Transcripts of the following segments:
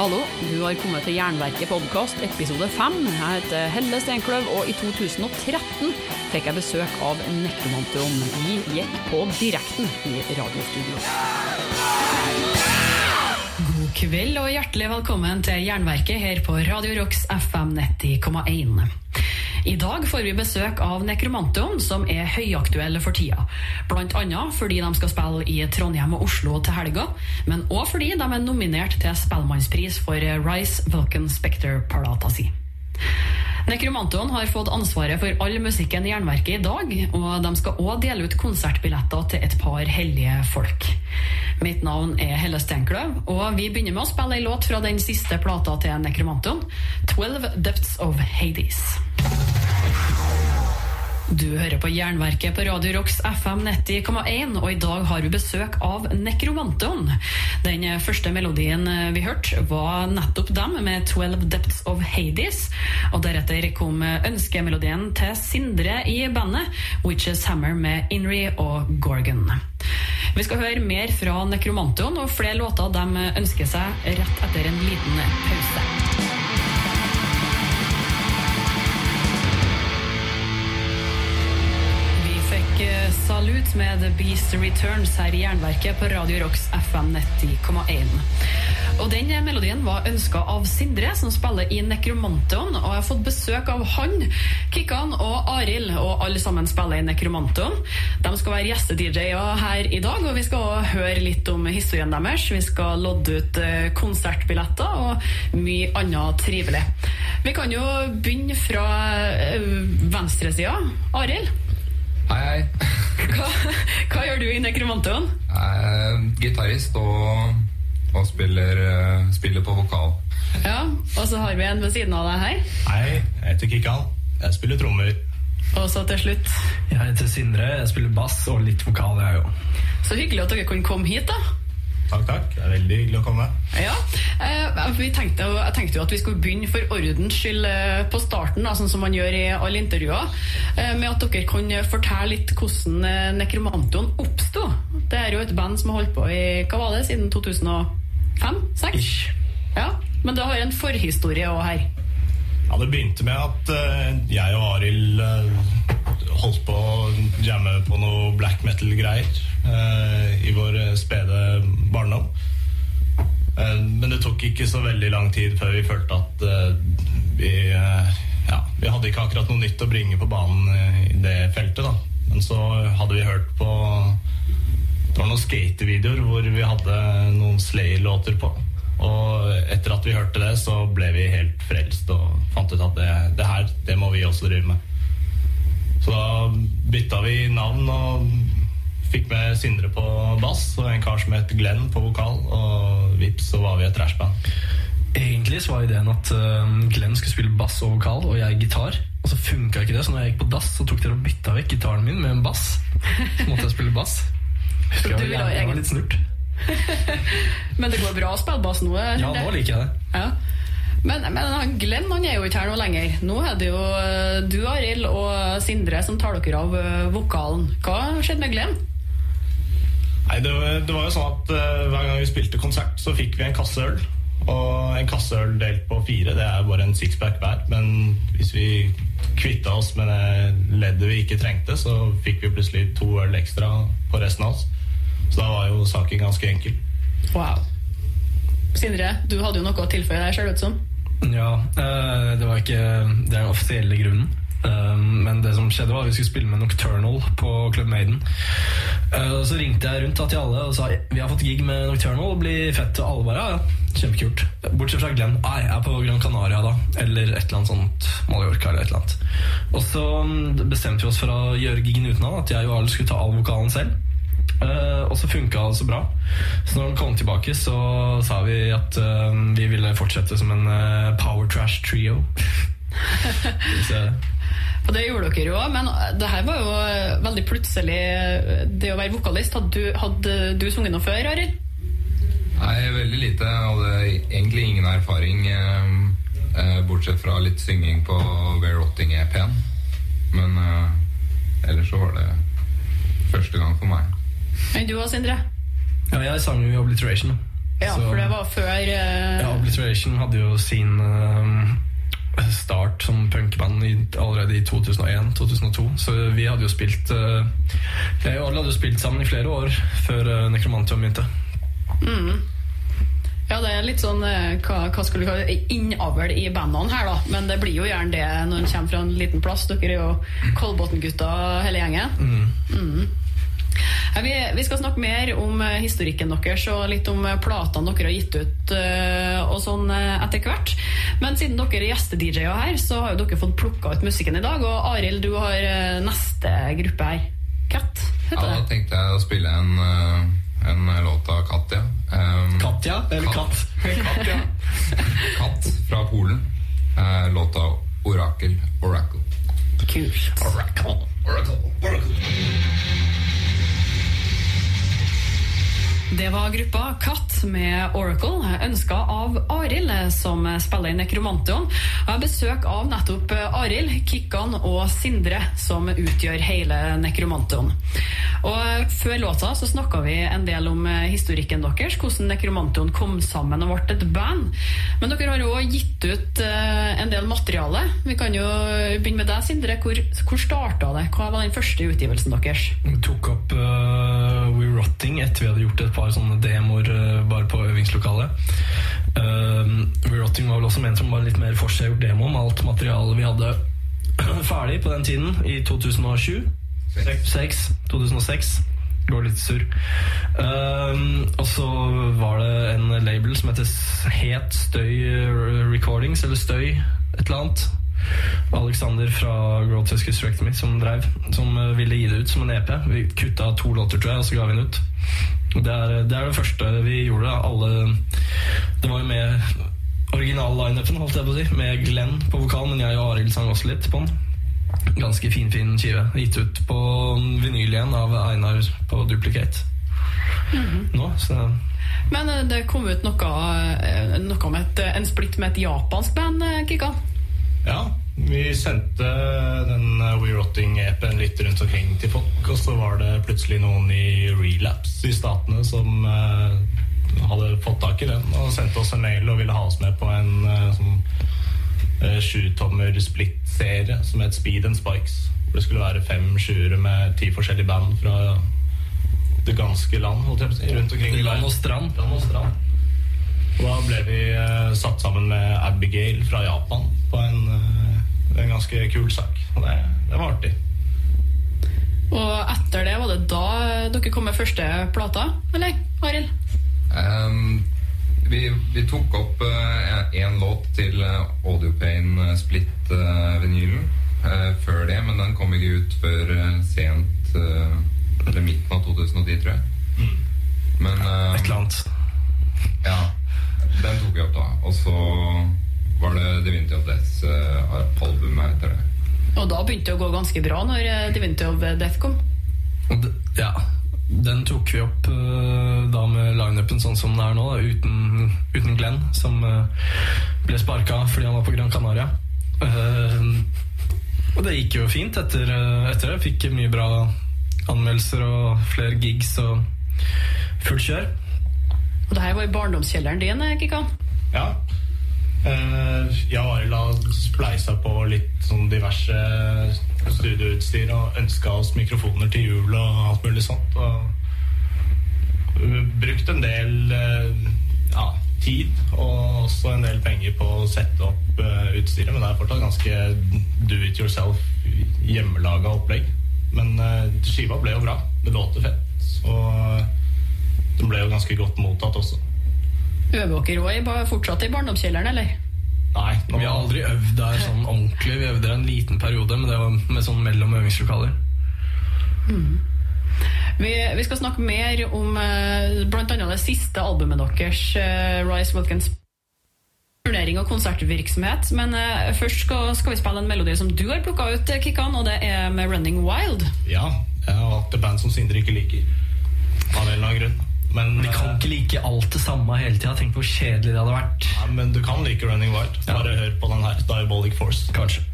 Hallo, du har kommet til Jernverket podkast episode 5. Jeg heter Helle Steinkløv, og i 2013 fikk jeg besøk av Nekromantion. Vi gikk på direkten i radiostudio. God kveld og hjertelig velkommen til Jernverket her på Radio Rocks FM 90,1. I dag får vi besøk av Nekromantion, som er høyaktuelle for tida. Blant annet fordi de skal spille i Trondheim og Oslo til helga, men òg fordi de er nominert til Spellemannspris for Rise Vulcan Spectre Parata si. Nekromantoen har fått ansvaret for all musikken i Jernverket i dag, og de skal òg dele ut konsertbilletter til et par hellige folk. Mitt navn er Helle Steinkløv, og vi begynner med å spille ei låt fra den siste plata til Nekromantoen, 'Twelve Depths of Hades'. Du hører på Jernverket på Radio Rocks FM 90,1, og i dag har vi besøk av Nekromanton. Den første melodien vi hørte, var nettopp dem, med 'Twelve Depths of Hades'. Og deretter kom ønskemelodien til Sindre i bandet, 'Witches Hammer' med Inri og Gorgon. Vi skal høre mer fra Nekromanton og flere låter de ønsker seg rett etter en liten pause. Salut med The Beast Returns her i Jernverket på Radio Rocks FM 90,1. Og Den melodien var ønska av Sindre, som spiller i Nekromanton. Og jeg har fått besøk av han, Kikkan og Arild, og alle sammen spiller i Nekromanton. De skal være gjeste-DJ-er her i dag, og vi skal også høre litt om historien deres. Vi skal lodde ut konsertbilletter og mye annet trivelig. Vi kan jo begynne fra venstresida. Arild? Hei, hei. Hva, hva, gjør du i Nekromantoen? Jeg er gitarist og, og spiller, spiller, på vokal. Ja, Og så har vi en ved siden av deg her. Hei, jeg heter Kikkan. Jeg spiller trommer. Og så til slutt Jeg heter Sindre. Jeg spiller bass og litt vokal, jeg òg. Så hyggelig at dere kunne komme hit, da. Takk, takk. Det er veldig hyggelig å komme. Ja, eh, vi tenkte, Jeg tenkte jo at vi skulle begynne for ordens skyld eh, på starten, da, sånn som man gjør i alle intervjuer, eh, med at dere kan fortelle litt hvordan eh, Nekromantoen oppsto. Det er jo et band som har holdt på i hva var det, siden 2005-2006? Ja, men det har en forhistorie òg her. Ja, Det begynte med at jeg og Arild holdt på å jamme på noe black metal-greier i vår spede barndom. Men det tok ikke så veldig lang tid før vi følte at vi ja, vi hadde ikke akkurat noe nytt å bringe på banen i det feltet. da. Men så hadde vi hørt på Det var noen skatevideoer hvor vi hadde noen Slayer-låter på. Og etter at vi hørte det, så ble vi helt frelst og fant ut at det, det her, det må vi også drive med. Så da bytta vi navn og fikk med Sindre på bass og en kar som het Glenn på vokal. Og vips, så var vi et trashband. Egentlig så var ideen at Glenn skulle spille bass og vokal, og jeg gitar. Og så funka ikke det, så når jeg gikk på dass, så tok dere og bytta vekk gitaren min med en bass. Så måtte jeg spille bass. Husker jeg, jeg, jeg var litt snurt. men det går bra å spille bass nå? Ja, nå liker jeg det. Ja. Men, men han Glenn han er jo ikke her nå lenger. Nå er det jo du, Arild, og Sindre som tar dere av vokalen. Hva skjedde med Glenn? Nei, det, det, var jo sånn at uh, Hver gang vi spilte konsert, så fikk vi en kasse øl. Og en kasse øl delt på fire, det er bare en sixpack hver. Men hvis vi kvitta oss med det leddet vi ikke trengte, så fikk vi plutselig to øl ekstra på resten av oss. Så da var jo saken ganske enkel. Wow. Sindre, du hadde jo noe å tilføye deg sjøl, vet du som. Ja, det var ikke den offisielle grunnen. Men det som skjedde var at vi skulle spille med Nocturnal på Club Maiden. Så ringte jeg rundt til alle og sa vi har fått gig med Nocturnal. Blir fett. Og alle bare ja, ja, kjempekult. Bortsett fra Glenn. Nei, jeg er på Gran Canaria da. Eller et eller annet sånt. Mallorca eller et eller annet. Og så bestemte vi oss for å gjøre gigen uten han. At jeg og Arl skulle ta all vokalen selv. Uh, og så funka det så bra. Så når han kom tilbake, så sa vi at uh, vi ville fortsette som en uh, power trash trio. og det gjorde dere jo, men det her var jo veldig plutselig. Det å være vokalist, hadde du, hadde du sunget noe før, Arild? Nei, veldig lite. Jeg hadde egentlig ingen erfaring, bortsett fra litt synging på We're Rotting-EP-en. Men ellers så var det første gang for meg. Men du òg, Sindre? Ja, jeg sang jo i Obliteration. Ja, så, for det var før eh... Ja, Obliteration hadde jo sin eh, start som punkband allerede i 2001-2002. Så vi hadde jo spilt eh, Jeg og alle hadde jo spilt sammen i flere år før Nekromantium begynte. begynte. Ja, det er litt sånn eh, hva, hva skulle vi kalle innavl i bandene her, da. Men det blir jo gjerne det når en kommer fra en liten plass. Dere er jo Kolbotn-gutta hele gjengen. Mm. Ja, vi, vi skal snakke mer om eh, historikken deres og litt om eh, platene dere har gitt ut eh, og sånn etter hvert. Men siden dere er gjeste-DJ-er her, så har jo dere fått plukka ut musikken i dag. Og Arild, du har neste gruppe her. Cat, Ja, heter da tenkte jeg å spille en, en låt av Katja. Um, Katja? Eller katt? Katja. Katt fra Polen. Uh, låta Orakel. Oracle. Kult. Oracle. Oracle. Oracle. Det var gruppa Katt med Oracle, ønska av Arild, som spiller i Nekromantion. Og jeg har besøk av nettopp Arild, Kikkan og Sindre, som utgjør hele Nekromantion. Og før låta så snakka vi en del om historikken deres, hvordan Nekromantion kom sammen og ble et band. Men dere har jo også gitt ut eh, en del materiale. Vi kan jo begynne med deg, Sindre. Hvor, hvor starta det? Hva var den første utgivelsen deres? Vi tok opp uh, We Rotting etter vi hadde gjort et par sånne demoer uh, bare på øvingslokalet. Uh, Rotting var vel også ment som bare litt mer forseggjort demo med alt materialet vi hadde ferdig på den tiden, i 2007. Seks. 6, 2006. Går litt surr. Um, og så var det en label som Het Støy Recordings, eller Støy et eller annet. Alexander fra Grotesque Hysterectomy som drev, som eh, ville gi det ut som en EP. Vi kutta to låter, tror jeg, og så ga vi den ut. Det er, det er det første vi gjorde. Alle Det var jo med original-lineupen, holdt jeg på å si. Med Glenn på vokal, men jeg og Arild sang også litt på den. Ganske finfin skive. Gitt ut på vinyl igjen av Einar på Duplicate. Nå, så Men eh, det kom ut noe, eh, noe med et, en splitt med et japansk band, Kikkan. Ja, vi sendte den uh, We Rotting-EP-en litt rundt omkring til folk, og så var det plutselig noen i Relapse i Statene som uh, hadde fått tak i den og sendte oss en mail og ville ha oss med på en uh, sånn uh, sjutommer split-serie som het Speed and Spikes. Det skulle være fem sjuere med ti forskjellige band fra det ganske land, holdt rundt omkring i Land og strand. Land og strand. Og da ble vi eh, satt sammen med Abigail fra Japan på en, eh, en ganske kul sak. Og det, det var artig. Og etter det, var det da dere kom med første plata? Eller, Arild? Um, vi, vi tok opp én låt til uh, Audiopain Split-vinylen før det, men den kom ikke ut før eh, sent uh, Eller midten av 2010, tror jeg. Men uh, Et eller annet. ja, den tok vi opp da. Og så var det Divinity of Death-albumet etter det. Og da begynte det å gå ganske bra når eh, Divinity of Death kom. Ja, den tok vi opp eh, da med lineupen sånn som den er nå, da, uten, uten Glenn, som eh, ble sparka fordi han var på Gran Canaria. Eh, og det gikk jo fint etter, eh, etter det. Fikk mye bra anmeldelser og flere gigs og fullt kjør. Og det her var i barndomskjelleren din, eh, Kikkan. Ja. Eh, jeg har spleisa på litt sånn diverse studioutstyr og ønska oss mikrofoner til jul og alt mulig sånt. Og brukt en del eh, ja, tid og også en del penger på å sette opp eh, utstyret, men det er fortsatt ganske do it yourself, hjemmelaga opplegg. Men eh, skiva ble jo bra. Det låter fett. Og den ble jo ganske godt mottatt også. Øver dere òg fortsatt i barndomskjelleren, eller? Nei, Vi har aldri øvd der sånn ordentlig. Vi øvde der en liten periode, men det var med sånn mellom øvingslokaler. Vi, vi skal snakke mer om bl.a. blant annet det siste albumet deres, eh, Rise Wilkins turnering og konsertvirksomhet. Men eh, først skal, skal vi spille en melodi som du har plukka ut, eh, Kikkan, og det er med Running Wild. Ja, jeg har hatt et band som Sindre ikke liker. Av en eller annen grunn. Men, Vi kan eh, ikke like alt det samme hele tida. Tenk hvor kjedelig det hadde vært. Nei, men du kan like Running Wild. Bare hør på den her. Diabolic Force. Kanskje.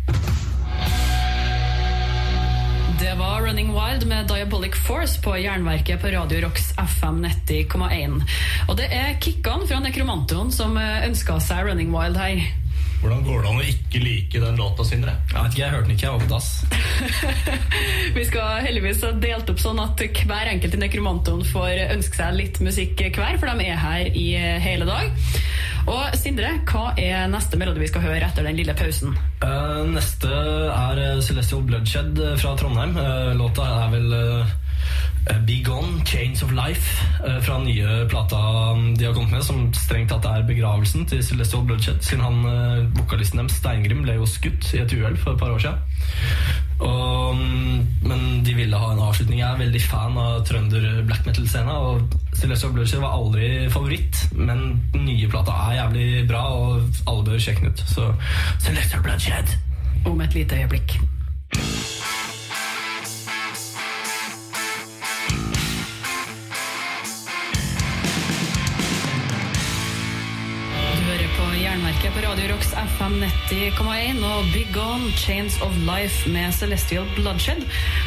Det var Running Wild med Diabolic Force på Jernverket på Radio Rocks FM 90,1. Og det er Kikkan fra Nekromantoen som ønska seg Running Wild her. Hvordan går det an å ikke like den låta, Sindre? Jeg vet ikke, jeg hørte den ikke, jeg var på dass. Vi skal heldigvis ha delt opp sånn at hver enkelt i Nekromantoen får ønske seg litt musikk hver, for de er her i hele dag. Og Sindre, hva er neste melodi vi skal høre etter den lille pausen? Uh, neste er eh, Celestial Bloodshed eh, fra Trondheim. Uh, låta er vel uh, Be Gone, Chains of Life fra den nye plata de har kommet med, som strengt tatt er begravelsen til Celestial Bloodshed, siden han vokalisten deres, Steingrim, ble jo skutt i et uhell for et par år siden. Og, mm, men de ville ha en avslutning. Jeg er veldig fan av trønder black metal-scena, og Celestial Bloodshed var aldri favoritt, men den nye plata er jævlig bra, og alle bør sjekke den ut. Så Celestial Bloodshed. Om et lite øyeblikk. Rocks FM 90,1 og Big On Chains of Life med Celestial Bloodshed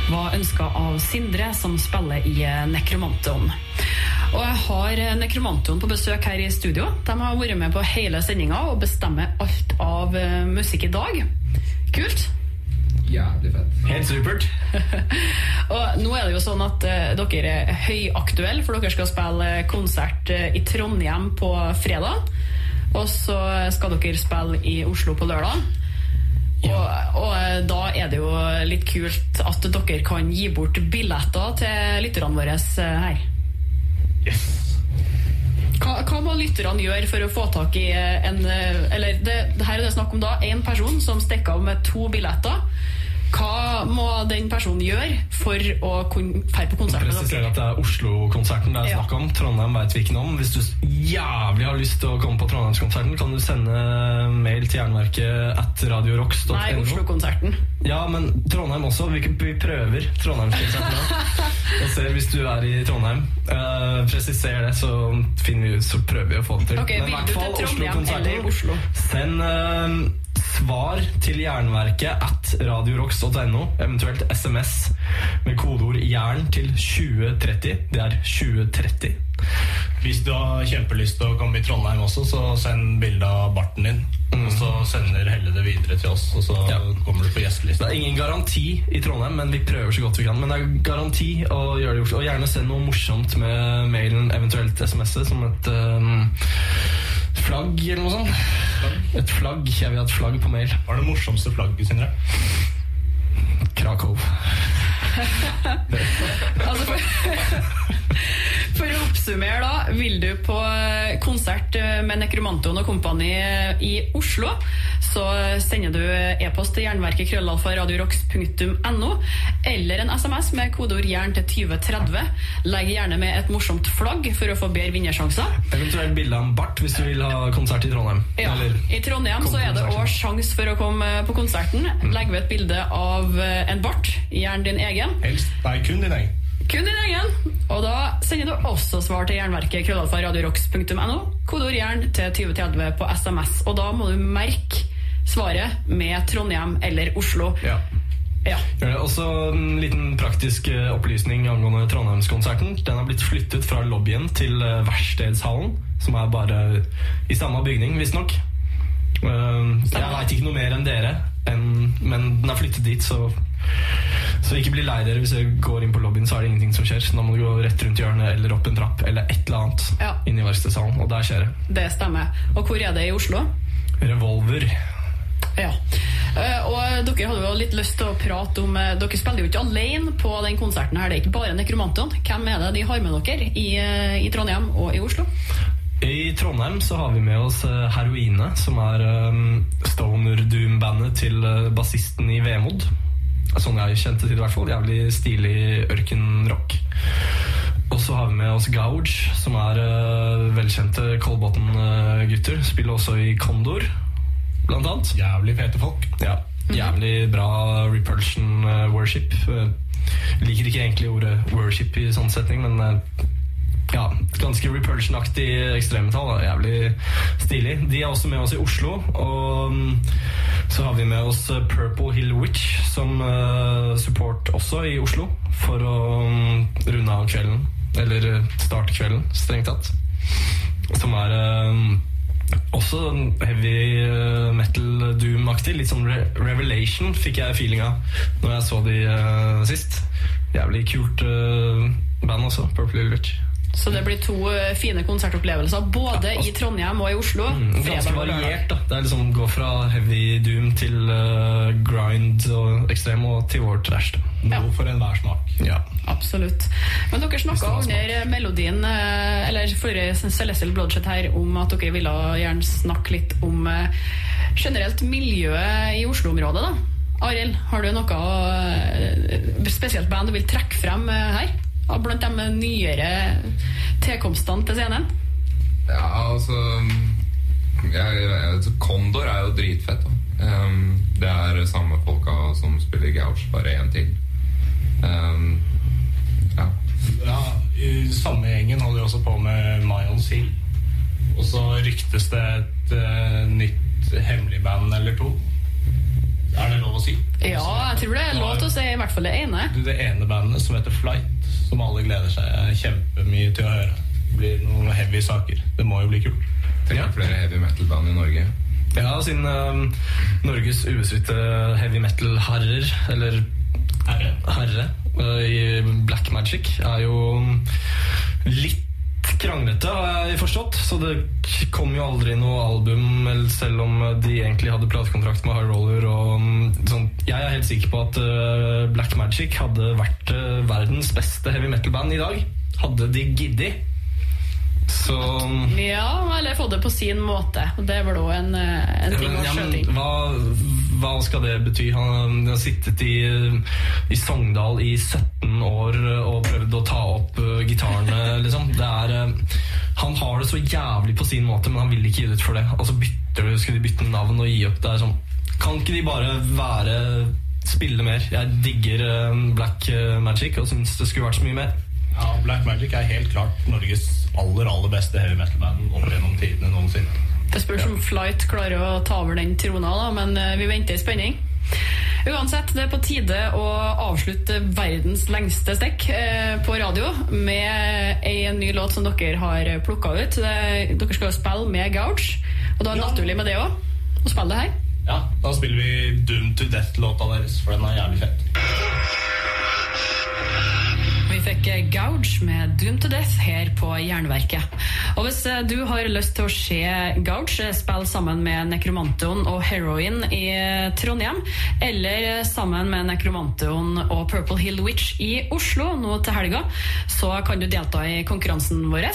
var ønska av Sindre, som spiller i Nekromanton. Og jeg har Nekromantoen på besøk her i studio. De har vært med på hele sendinga og bestemmer alt av musikk i dag. Kult? Jævlig fett. Helt supert. og nå er det jo sånn at uh, dere er høyaktuelle, for dere skal spille konsert uh, i Trondheim på fredag. Og så skal dere spille i Oslo på lørdag. Ja. Og, og, da er det jo litt kult at dere kan gi bort billetter til lytterne våre her. Yes. Hva, hva, må lytterne gjøre for å få tak i en Eller det, det her er det snakk om da én person som stikker av med to billetter. Hva må den personen gjøre for å kunne dra på konsert med dere? at det er Oslo-konserten det er snakk om. Trondheim vet vi ikke noe om. Hvis du jævlig har lyst til å komme på Trondheimskonserten, kan du sende mail til Jernverket at radiorocks.no. Nei, Oslo-konserten. Ja, men Trondheim også. Vi, vi prøver Trondheimskonserten og ser hvis du er i Trondheim. Uh, presiser det, så, vi, så prøver vi å få det til. Okay, men i hvert fall Oslo-konserten. Oslo? Send uh, svar til Jernverket at radiorocks.no, eventuelt SMS med kodeord 'jern' til 2030. Det er 2030. Hvis du har kjempelyst til å komme i Trondheim også, så send bilde av barten din. Mm. Og så sender Helle det videre til oss, og så ja. kommer du på gjestelista. Det er ingen garanti i Trondheim, men vi prøver så godt vi kan. Men det er garanti å gjøre det i Oslo. Og gjerne send noe morsomt med mailen, eventuelt SMS-et, som et um, flagg eller noe sånt. Et flagg. Jeg vil ha et flagg på mail. Hva er det morsomste flagget, Sindre? Krakow. altså for, for, å oppsummere, da. Vil du på konsert med Nekromantoen og kompani i Oslo, så sender du e-post til jernverket krøllalfa radiorocks.no, eller en SMS med kodeord 'jern' til 2030. Legg gjerne med et morsomt flagg for å få bedre vinnersjanser. Eventuelt bilde av en bart hvis du vil ha konsert i Trondheim. Ja, I Trondheim så er det òg sjanse for å komme på konserten. Legg ved et bilde av en bart, gjerne din egen. Helst, nei, kun din egen. Kun din egen. Og da sender du også svar til jernverket krøllalfa radiorocks.no. Kodeord 'jern' til 2030 på SMS. Og da må du merke svaret med Trondheim eller Oslo. Ja. Ja. Også en liten praktisk eh, opplysning angående Trondheimskonserten. Den har blitt flyttet fra lobbyen til eh, Verkstedshallen, som er bare i samme bygning, visstnok. Jeg veit ikke noe mer enn dere, en, men den er flyttet dit, så så ikke bli lei dere hvis dere går inn på lobbyen, så er det ingenting som skjer. Så da må du gå rett rundt hjørnet eller opp en trapp eller et eller annet ja. inn i verkstedshallen. Og der skjer det. Det stemmer. Og hvor er det i Oslo? Revolver. Ja. Uh, og dere hadde jo litt lyst til å prate om uh, Dere spiller jo ikke alene på den konserten. her Det er ikke bare Nekromanton. Hvem er det de har med dere i, uh, i Trondheim og i Oslo? I Trondheim så har vi med oss Heroine, som er stoner doom-bandet til bassisten i Vemod. Sånn jeg kjente til, i hvert fall. Jævlig stilig ørkenrock. Og så har vi med oss Gouge, som er velkjente Kolbotn-gutter. Spiller også i Kondor, blant annet. Jævlig fete folk. Ja, Jævlig bra repulsion uh, worship. Uh, liker ikke egentlig ordet worship i sånn setning, men uh, ja, ganske repulsion-aktig ekstremmetall. Jævlig stilig. De er også med oss i Oslo. Og mm, så har vi med oss eh, Purple Hill Witch som eh, support også i Oslo. For å mm, runde av kvelden. Eller eh, starte kvelden, strengt tatt. Som er eh, også heavy eh, metal doom-aktig. Litt sånn re Revelation fikk jeg feeling av når jeg så de uh, sist. Jævlig kult uh, band også, Purple Hill Witch. Så det blir to eh, fine konsertopplevelser både i Trondheim og i Oslo. Mm, ganske variert. da Det er liksom Gå fra heavy doom til uh, grind og ekstrem og til vår trash. Noe Ja. For enhver smak. Ja. Absolutt. Men dere snakka under melodien, eh, eller forrige Celestial Bloodshed her, om at dere ville gjerne snakke litt om generelt miljøet i Oslo-området. da. Arild, har du noe spesielt band du vil trekke frem her? Og Blant de nyere tilkomstene til scenen? Ja, altså jeg, jeg, Kondor er jo dritfett. Da. Um, det er samme folka som spiller Gouch, bare én til. Um, ja. Ja, i Samme gjengen holder jo også på med Mayon Seal. Og så ryktes det et uh, nytt hemmelig band eller to. Er det lov å si? Ja, jeg tror det er lov til å si i hvert fall det ene. Det ene bandet som heter Flight, som alle gleder seg kjempemye til å høre. Det blir noen heavy saker. Det må jo bli kult. Trenger flere heavy metal-band i Norge. Ja, siden eh, Norges ubestridte heavy metal-harrer, eller Herre. herre, uh, i Black Magic, er jo litt kranglete, har jeg forstått. Så det kom jo aldri noe album, selv om de egentlig hadde platekontrakt med High Roller. Og mm, sånn. Jeg er helt sikker på at eh, Black Magic hadde vært eh, verdens beste heavy metal-band i dag. Hadde de giddet. Så Ja, eller få det på sin måte. Og Det var da en, eh, en ting ja, men, å inn. hva, hva skal det bety? Han har sittet i, i Sogndal i 17 år og prøvd å ta opp uh, gitarene, liksom. Er, uh, han har det så jævlig på sin måte, men han vil ikke gi det ut for det. Og så bytter du, skal de bytte navn og gi opp. Det er sånn Kan ikke de bare være Spille mer? Jeg digger uh, Black uh, Magic og syns det skulle vært så mye mer. Ja, Black Magic er helt klart Norges aller aller beste heavy metal-band opp gjennom tidene noensinne. Det spørs om Flight klarer å ta over den trona, da, men eh, vi venter i spenning. Uansett, det er på tide å avslutte verdens lengste stekk eh, på radio med en ny låt som dere har plukka ut. Dere skal jo spille med Gouch, og da er det Ja. naturlig med det òg. Å spille det her. Ja, Da spiller vi Doom to Death-låta deres, for den er jævlig fett. Vi fikk Gouge med Doom to Death her på Jernverket. Og hvis eh, du har lyst til å se Gouge eh, spille sammen med Nekromantoen og Heroin i eh, Trondheim, eller sammen med Nekromantoen og Purple Hill Witch i Oslo nå til helga, så kan du delta i konkurransen vår.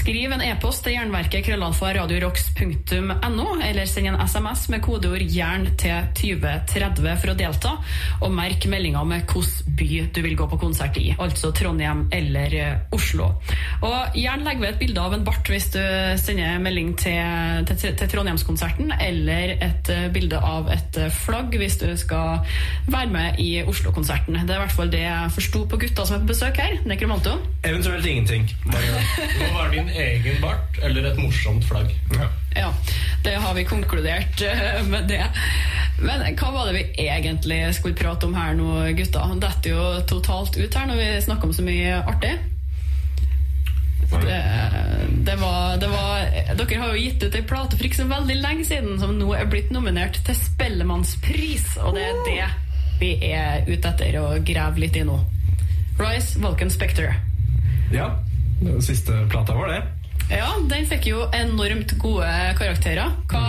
Skriv en e-post til jernverket krøllalfa radiorocks.no, eller send en SMS med kodeord 'jern' til 2030 for å delta, og merk meldinga med hvilken by du vil gå på konsert i, altså Trondheim eller eh, Oslo. Og gjerne legg ved et bilde av en bart hvis du sender melding til, til, til Trondheimskonserten, eller et eh, bilde av et eh, flagg hvis du skal være med i Oslo-konserten. Det er i hvert fall det jeg forsto på gutta som er på besøk her. Nekromanto. Eventuelt ingenting. Det må være din egen bart eller et morsomt flagg. Ja, det har vi konkludert eh, med det. Men hva var det vi egentlig skulle prate om her nå, gutta? Han detter jo totalt ut her når vi snakker om så mye artig. Det, det, var, det var Dere har jo gitt ut ei plate for ikke så veldig lenge siden som nå er blitt nominert til Spellemannspris, og det er det vi er ute etter å grave litt i nå. Rise Vulcan Spectre. ja. Den siste plata var det. Ja, den fikk jo enormt gode karakterer. Hva,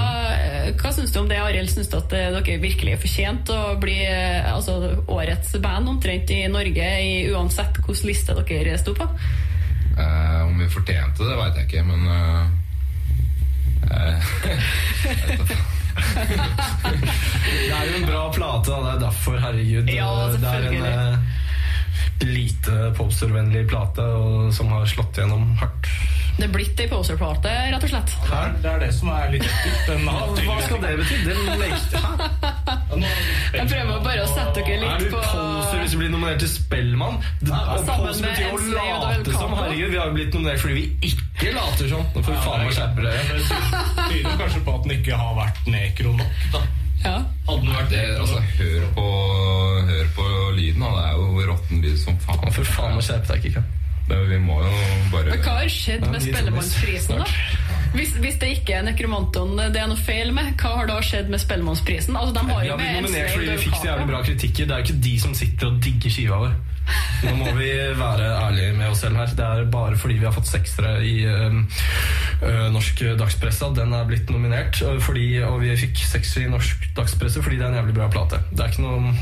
hva syns du om det, Arild? Syns du at eh, dere virkelig er fortjent å bli eh, altså, årets band omtrent i Norge, i uansett hvilken liste dere sto på? Eh, om vi fortjente det, veit jeg ikke, men eh, jeg vet da. Det er jo en bra plate, og det er derfor, herregud. Ja, det er en eh, lite postervennlig plate og, som har slått gjennom hardt. Det er blitt ei poserplate, rett og slett. Det er, det er det som er litt ekkelt. Hva skal det bety? Det lekte Jeg prøver bare å sette dere litt på Er du poser hvis du blir nominert til Spellemann? Poser betyr jo å late som. Herregud, vi har jo blitt nominert fordi vi ikke later som. Nå får vi faen meg skjerpe dere. Det tyder kanskje på at den ikke har vært nekro nok, da. Ja. Hadde den vært det, altså, hør på, hør på lyden. Det er jo råtten lyd som faen. For faen å skjerpe deg, Kikkan. Det, vi må jo bare Men hva har skjedd med Spellemannsprisen, da? Hvis, hvis det ikke er Nekromanton det er noe feil med, hva har da skjedd med Spellemannsprisen? Altså, de har Vi jo har vi blitt nominert fordi vi fikk så jævlig bra kritikker. Det er jo ikke de som sitter og digger skiva vår. Nå må vi være ærlige med oss selv her. Det er bare fordi vi har fått seksere i ø, ø, norsk dagspresse at den er blitt nominert. Og, fordi, og vi fikk seksere i norsk dagspresse fordi det er en jævlig bra plate. Det er ikke noe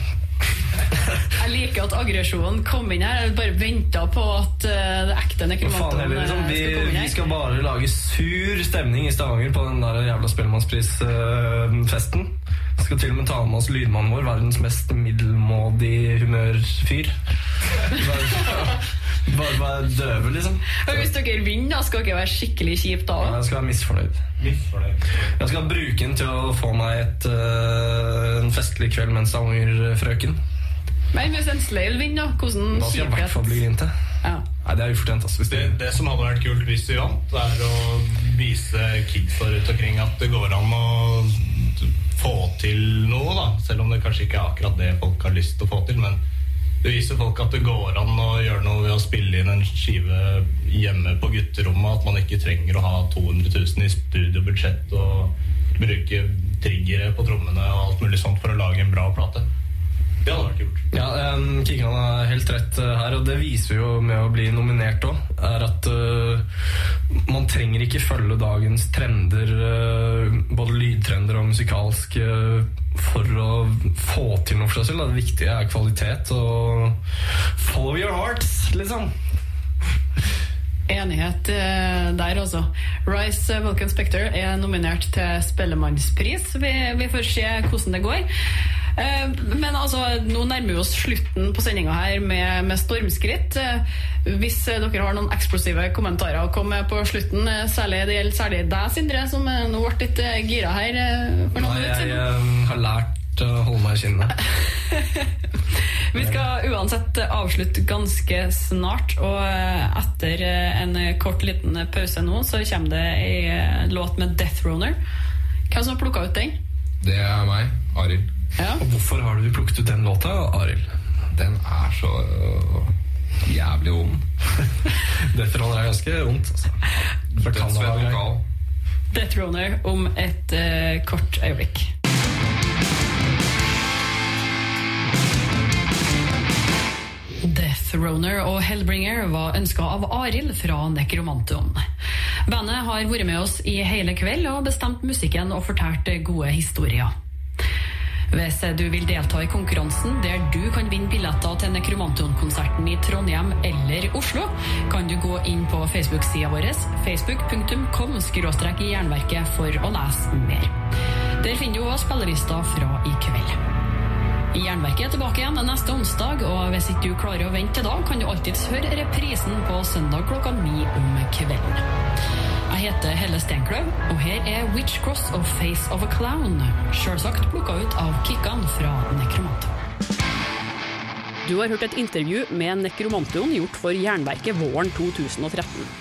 Jeg liker at aggresjonen kom inn her. Jeg bare venta på at eh, det ekte heller, liksom. eh, vi, skal komme inn her. vi skal bare lage sur stemning i Stavanger på den der jævla Spellemannsprisfesten. Vi skal til og med ta med oss lydmannen vår, verdens mest middelmådig humørfyr. Bare, bare døve, liksom. Men Hvis dere vinner, da skal dere være skikkelig kjipe da Ja, Jeg skal være misfornøyd. Misfornøyd. Jeg skal bruke den til å få meg et, uh, en festlig kveld med en Stavanger-frøken. Men hvis en Slail vinner, da? Hvordan Da skal jeg i hvert fall bli grinte. Ja. Nei, det er ufortjent, altså. Hvis Det, det, det som hadde vært kult hvis vi vant, er å vise kidsa rundt omkring at det går an å få til noe, da. Selv om det kanskje ikke er akkurat det folk har lyst til å få til. Men det viser folk at det går an å gjøre noe ved å spille inn en skive hjemme på gutterommet. At man ikke trenger å ha 200 000 i studiobudsjett og bruke triggere på trommene og alt mulig sånt for å lage en bra plate. Det hadde vært kult. Ja, um, Kikkan har helt rett uh, her, og det viser vi jo med å bli nominert òg. Er at uh, man trenger ikke følge dagens trender, uh, både lydtrender og musikalsk, uh, for å få til noe for seg selv. Det viktige er kvalitet og follow your hearts, liksom. Enighet eh, der, altså. Rice eh, Vulcan Spector er nominert til Spellemannspris. Vi, vi får se hvordan det går. Eh, Men altså, nå nærmer vi oss slutten på sendinga her med, med stormskritt. Eh, Hvis eh, dere har noen eksplosive kommentarer å komme med på slutten, særlig det gjelder særlig deg, Sindre, som nå ble litt gira her for noen minutter jeg siden. um, har lært å holde meg i kinnet. Vi skal uansett avslutte ganske snart, og etter en kort liten pause nå, så kommer det ei låt med Death Roner. Hvem som har plukka ut den? Det er meg, Arild. Ja. Og hvorfor har du plukket ut den låta, Arild? Den er så uh, jævlig ond. Death Roll er ganske vondt. Altså. Fra Canada, Death Roner om et uh, kort øyeblikk. Death Roner og Hellbringer var ønska av Arild fra Nekromantion. Bandet har vært med oss i hele kveld og bestemt musikken og fortalt gode historier. Hvis du vil delta i konkurransen der du kan vinne billetter til Nekromantion-konserten i Trondheim eller Oslo, kan du gå inn på Facebook-sida vår, facebook.com jernverket, for å lese mer. Der finner du også spillelister fra i kveld. Jernverket er tilbake igjen neste onsdag, og hvis ikke du klarer å vente til da, kan du alltids høre reprisen på søndag klokka ni om kvelden. Jeg heter Helle Stenkløv, og her er Witch Cross of Face of a Clown, selvsagt plukka ut av Kikkan fra Nekromanton. Du har hørt et intervju med Nekromantion gjort for Jernverket våren 2013.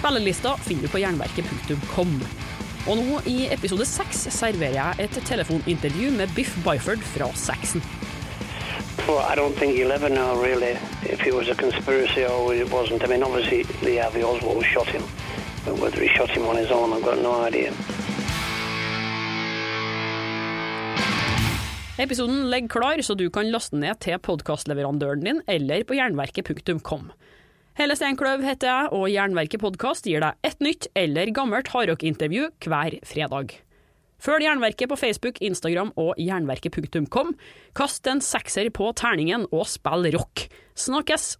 Spillelista finner du på jernverket.kom. Og nå i episode seks serverer jeg et telefonintervju med Biff Byford fra Saxon. Well, I don't think he'll ever know really if it was a conspiracy or it wasn't. I mean, obviously Lee Harvey Oswald shot him, but whether he shot him on his own, I've got no idea. Episoden ligger klar, så du kan laste ned til podkastleverandøren din eller på jernverket.kom. Helle Steinkløv heter jeg, og Jernverket podkast gir deg et nytt eller gammelt hardrockintervju hver fredag. Følg Jernverket på Facebook, Instagram og jernverket.kom. Kast en sekser på terningen og spill rock. Snakkes!